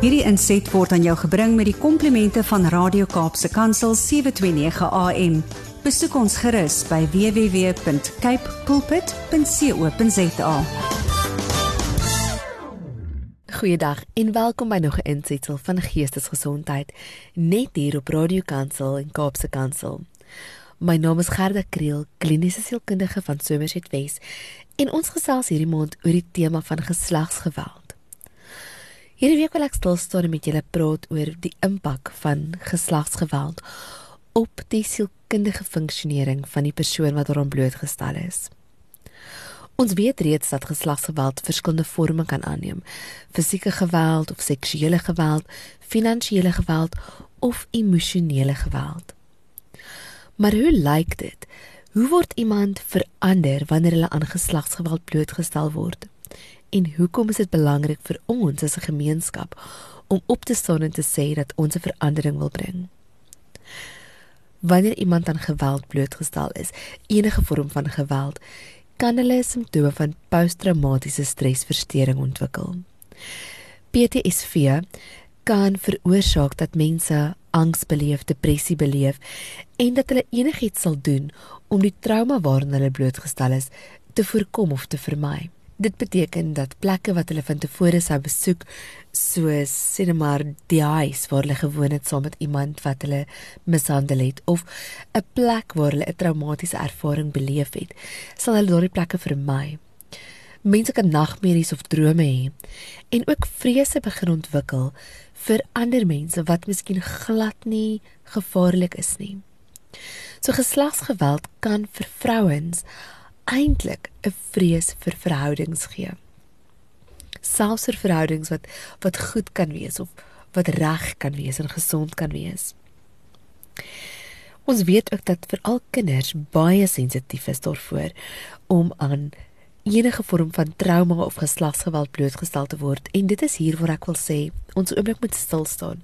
Hierdie inset word aan jou gebring met die komplimente van Radio Kaapse Kansel 729 AM. Besoek ons gerus by www.cape pulpit.co.za. Goeiedag en welkom by nog 'n insetsel van Geestesgesondheid net hier op Radio Kansel en Kaapse Kansel. My naam is Gerda Kriel, kliniese sielkundige van Somerset Wes, en ons gesels hierdie maand oor die tema van geslagsgeweld. Hierdie week wil ek stil staan met julle praat oor die impak van geslagsgeweld op die sielkundige funksionering van die persoon wat daaraan blootgestel is. Ons weet reeds dat geslagsgeweld verskillende forme kan aanneem: fisieke geweld of seksuele geweld, finansiële geweld of emosionele geweld. Maar hoe lyk dit? Hoe word iemand verander wanneer hulle aan geslagsgeweld blootgestel word? En hoekom is dit belangrik vir ons as 'n gemeenskap om op te staan en te sê dat ons 'n verandering wil bring? Wanneer iemand aan geweld blootgestel is, enige vorm van geweld, kan hulle simptome van posttraumatiese stresversteuring ontwikkel. PTSD kan veroorsaak dat mense angs beleef, depressie beleef en dat hulle enigiets sal doen om die trauma waaraan hulle blootgestel is te voorkom of te vermy. Dit beteken dat plekke wat hulle van tevore sou besoek, soos sê net maar die huis waar hulle gewoon het saam met iemand wat hulle mishandel het of 'n plek waar hulle 'n traumatiese ervaring beleef het, sal hulle daardie plekke vermy. Mense kan nagmerries of drome hê en ook vrese begin ontwikkel vir ander mense wat miskien glad nie gevaarlik is nie. So geslagsgeweld kan vir vrouens eintlik 'n vrees vir verhoudings gee. Selfs vir verhoudings wat wat goed kan wees of wat reg kan wees en gesond kan wees. Ons weet ook dat veral kinders baie sensitief is daarvoor om aan enige vorm van trauma of geslagsgeweld blootgestel te word en dit is hier waar ek wil sê ons oomblik moet stil staan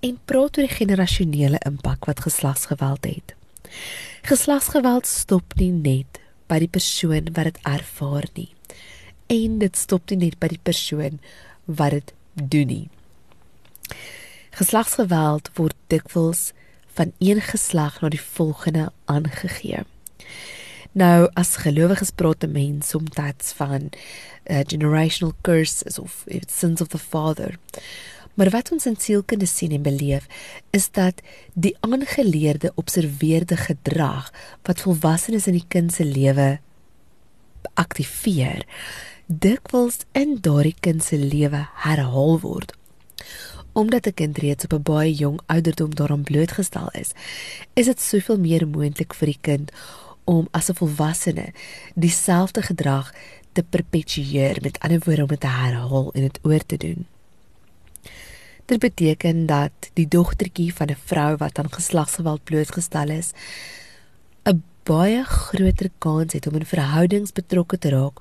en praat oor die generasionele impak wat geslagsgeweld het. Geslagsgeweld stop nie net by die persoon wat dit ervaar nie. En dit stop nie net by die persoon wat dit doen nie. Geslagsgeweld word dikwels van een geslag na die volgende aangegee. Nou as gelowiges praat mense soms van uh, generational curses of sins of the father. Maar wat ons in sielkunde sien en beleef, is dat die aangeleerde observeerde gedrag wat volwassenes in die kind se lewe aktiveer, dikwels in daardie kind se lewe herhaal word. Omdat 'n kind reeds op 'n baie jong ouderdom daaraan blootgestel is, is dit soveel meer moontlik vir die kind om as 'n volwassene dieselfde gedrag te perpetueer, met ander woorde om dit te herhaal en dit oor te doen. Dit beteken dat die dogtertjie van 'n vrou wat aan geslagsgeweld blootgestel is, 'n baie groter kans het om in verhoudings betrokke te raak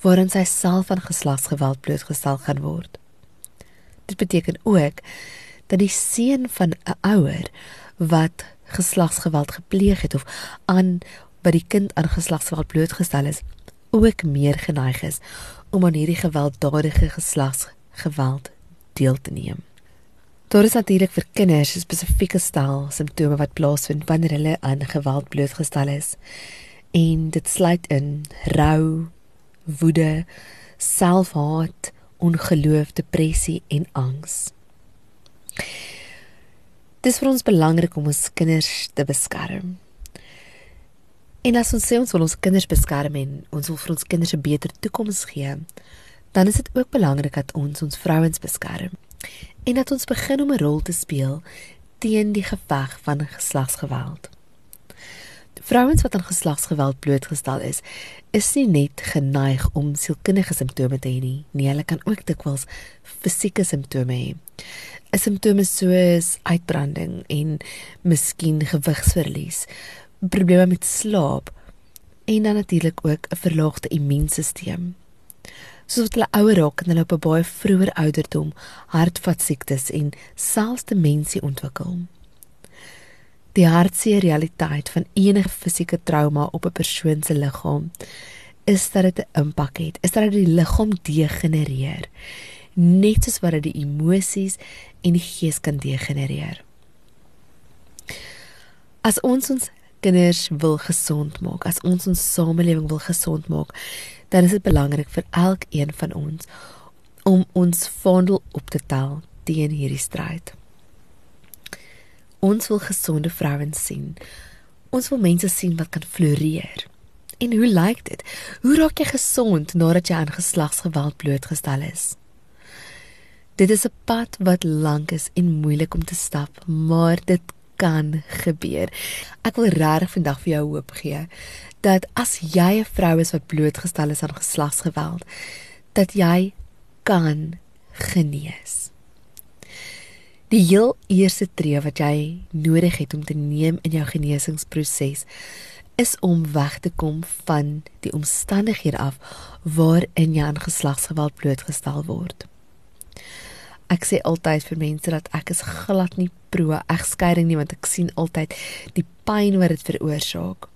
waarin sy self aan geslagsgeweld blootgestel gaan word. Dit beteken ook dat die seun van 'n ouer wat geslagsgeweld gepleeg het of aan by die kind aan geslagsgeweld blootgestel is, ook meer geneig is om aan hierdie gewelddadige geslagsgeweld deel te neem. Daar is natuurlik vir kinders spesifieke stel simptome wat plaasvind wanneer hulle aan geweld blootgestel is. En dit sluit in rou, woede, selfhaat, ongeloof, depressie en angs. Dit is vir ons belangrik om ons kinders te beskerm. En as ons sê ons wil ons kinders beskerm en ons wil vir ons kinders 'n beter toekoms gee, dan is dit ook belangrik dat ons ons vrouens beskerm en dat ons begin om 'n rol te speel teen die geveg van geslagsgeweld. Vrouens wat aan geslagsgeweld blootgestel is, is nie net geneig om sielkundige simptome te hê nie, nee, hulle kan ook dikwels fisieke simptome hê. Simptome soos uitbranding en miskien gewigsverlies, probleme met slaap en dan natuurlik ook 'n verlaagde immuunstelsel soos wat hulle ouer raak en hulle op 'n baie vroeër ouderdom hartvaskiektes en selfs demensie ontwikkel. Die hartseer realiteit van enige fisieke trauma op 'n persoon se liggaam is dat dit 'n impak het, is dat dit die liggaam degenereer net soos wat dit die emosies en die gees kan degenereer. As ons ons kinders wil gesond maak, as ons ons samelewing wil gesond maak, dan is dit belangrik vir elkeen van ons om ons vaandel op te tel teen hierdie stryd. Ons wil gesonde vrouens sien. Ons wil mense sien wat kan floreer. En hoe lyk dit? Hoe raak jy gesond nadat jy aan geslagsgeweld blootgestel is? Dit is 'n pad wat lank is en moeilik om te stap, maar dit kan gebeur. Ek wil regtig vandag vir jou hoop gee dat as jy 'n vrou is wat blootgestel is aan geslagsgeweld, dat jy kan genees. Die heel eerste tree wat jy nodig het om te neem in jou genesingsproses is om weg te kom van die omstandighede af waarin jy aan geslagsgeweld blootgestel word. Ek sê altyd vir mense dat ek is glad nie pro egskeiding nie want ek sien altyd die pyn wat dit veroorsaak.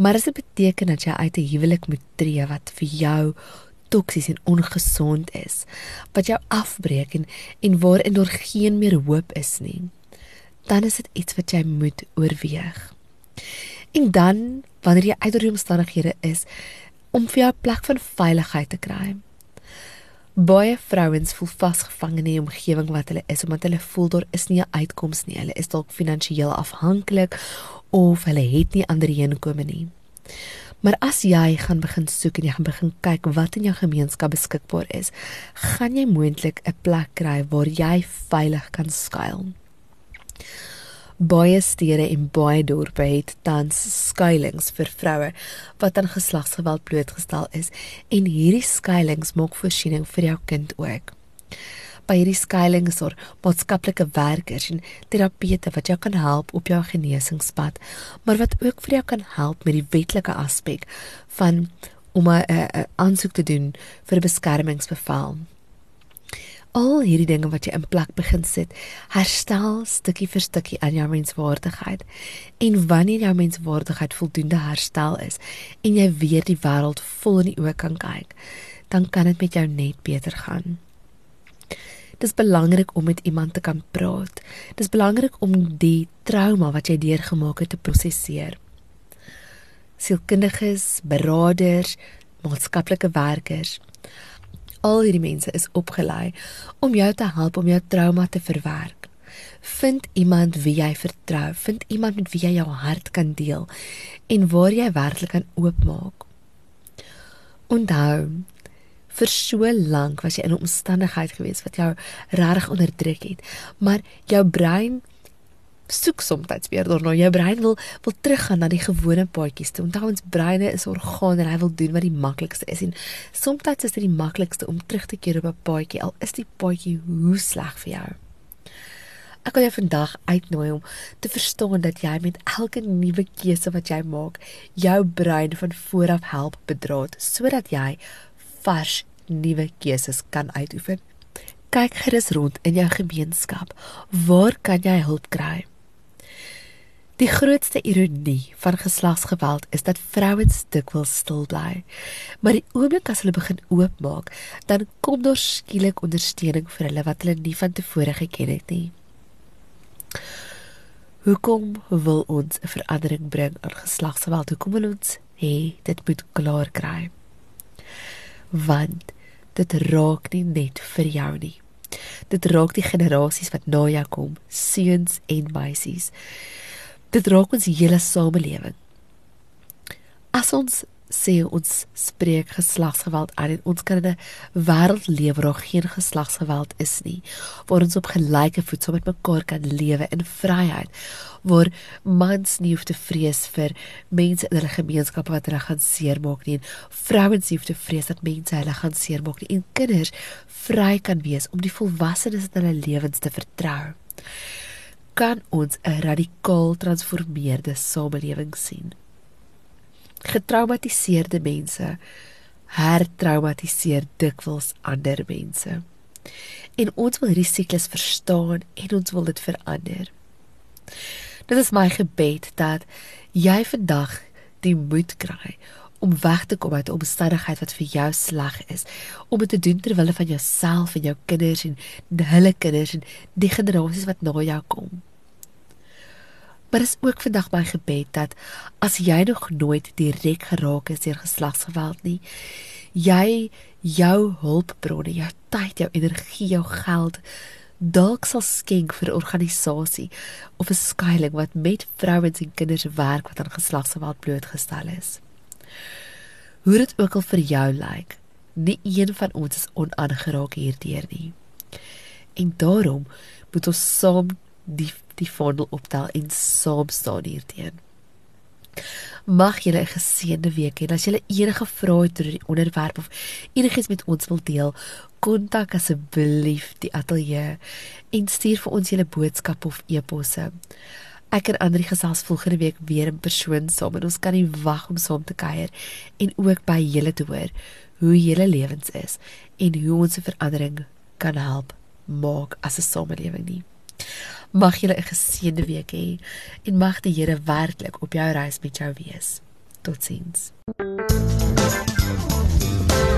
Maar as dit beteken dat jy uit 'n huwelik moet tree wat vir jou toksies en ongesond is, wat jou afbreek en en waarin daar geen meer hoop is nie, dan is dit iets wat jy moet oorweeg. En dan wanneer jy uit die omstandighede is om vir jou 'n plek van veiligheid te kry. Baie vrouens voel vasgevang in 'n omgewing wat hulle is omdat hulle voel daar is nie 'n uitkoms nie. Hulle is dalk finansiëel afhanklik of hulle het nie ander heenkome nie. Maar as jy gaan begin soek en jy gaan begin kyk wat in jou gemeenskap beskikbaar is, gaan jy moontlik 'n plek kry waar jy veilig kan skuil. Baie stede en baie dorpe het tans skuilings vir vroue wat aan geslagsgeweld blootgestel is en hierdie skuilings maak voorsiening vir jou kind ook. By hierdie skuilings is maatskaplike werkers en terapeute wat jou kan help op jou genesingspad, maar wat ook vir jou kan help met die wetlike aspek van om 'n aansoek te doen vir 'n beskermingsbevel al hierdie dinge wat jy in plek begin sit, herstel stukkie vir stukkie aan jou menswaardigheid. En wanneer jou menswaardigheid voldoende herstel is en jy weer die wêreld vol in die oë kan kyk, dan kan dit met jou net beter gaan. Dit is belangrik om met iemand te kan praat. Dit is belangrik om die trauma wat jy deurgemaak het te prosesseer. Sielkundiges, beraders, maatskaplike werkers, Al hierdie mense is opgelei om jou te help om jou trauma te verwerk. Vind iemand wie jy vertrou, vind iemand met wie jy jou hart kan deel en waar jy werklik kan oopmaak. Onthou, vir so lank was jy in 'n omstandigheid gewees wat jou reg onderdruk het, maar jou brein soek soms weer daarna. Jou brein wil wil teruggaan na die gewone paadjies. Onthou ons breine is orgaan en hy wil doen wat die maklikste is en soms is dit die maklikste om terug te keer op 'n paadjie al is die paadjie hoe sleg vir jou. Ek wil jou vandag uitnooi om te verstaan dat jy met elke nuwe keuse wat jy maak, jou brein van vooraf help bedraad sodat jy vars nuwe keuses kan uitoefen. Kyk gerus rond in jou gemeenskap. Waar kan jy hulp kry? Die grootste ironie van geslagsgeweld is dat vrouens dikwels stil bly. Maar die oomblik as hulle begin oopmaak, dan kom daar skielik ondersteuning vir hulle wat hulle nie van tevore geken het nie. Hoekom wil ons 'n verandering bring aan geslagsgeweld? Hoekom wil ons hê dit moet klaar kry? Want dit raak nie net vir jou nie. Dit raak die generasies wat na jou kom, seuns en meisies. Dit raak ons hele samelewing. As ons sê ons spreek geslagsgeweld aan en ons kan in 'n wêreld leef waar geen geslagsgeweld is nie, waar ons op gelyke voet saam met mekaar kan lewe in vryheid, waar mans nie hoef te vrees vir mense in hulle gemeenskap wat hulle gaan seermaak nie, vrouens nie hoef te vrees dat mense hulle gaan seermaak nie en kinders vry kan wees om die volwassenes in hulle lewens te vertrou kan ons 'n radikaal transformeerde samelewing sien. Getraumatiseerde mense hertraumatiseer dikwels ander mense. En ons wil hierdie siklus verstaan en ons wil dit verander. Dit is my gebed dat jy vandag die moed kry om weg te kom uit 'n omstandigheid wat vir jou sleg is, om dit te doen ter wille van jouself en jou kinders en hulle kinders en die generasies wat na jou kom. Maar is ook vandag my gebed dat as jy nog nooit direk geraak is deur geslagsgeweld nie, jy jou hulpbronne, jou tyd, jou energie, jou geld dalk sal skenk vir 'n organisasie of 'n skuilings wat met vrouens en kinders werk wat aan geslagsgeweld blootgestel is. Hoe dit ook al vir jou lyk, nie een van ons is onaangeraak hierdeur nie. En daarom moet ons saam die die voordeel optel en saam staan hierteen. Mag julle 'n geseënde week hê. As julle enige vrae het oor die onderwerp of enigiets met ons wil deel, kontak asseblief die ateljee en stuur vir ons julle boodskap of e-posse. Ek en Andri gesels volgende week weer in persoon saam en ons kan nie wag om saam te kuier en ook by julle te hoor hoe julle lewens is en hoe ons 'n verandering kan help maak as 'n samelewing nie. Mag jy 'n geseënde week hê en mag die Here werklik op jou reis met jou wees. Totsiens.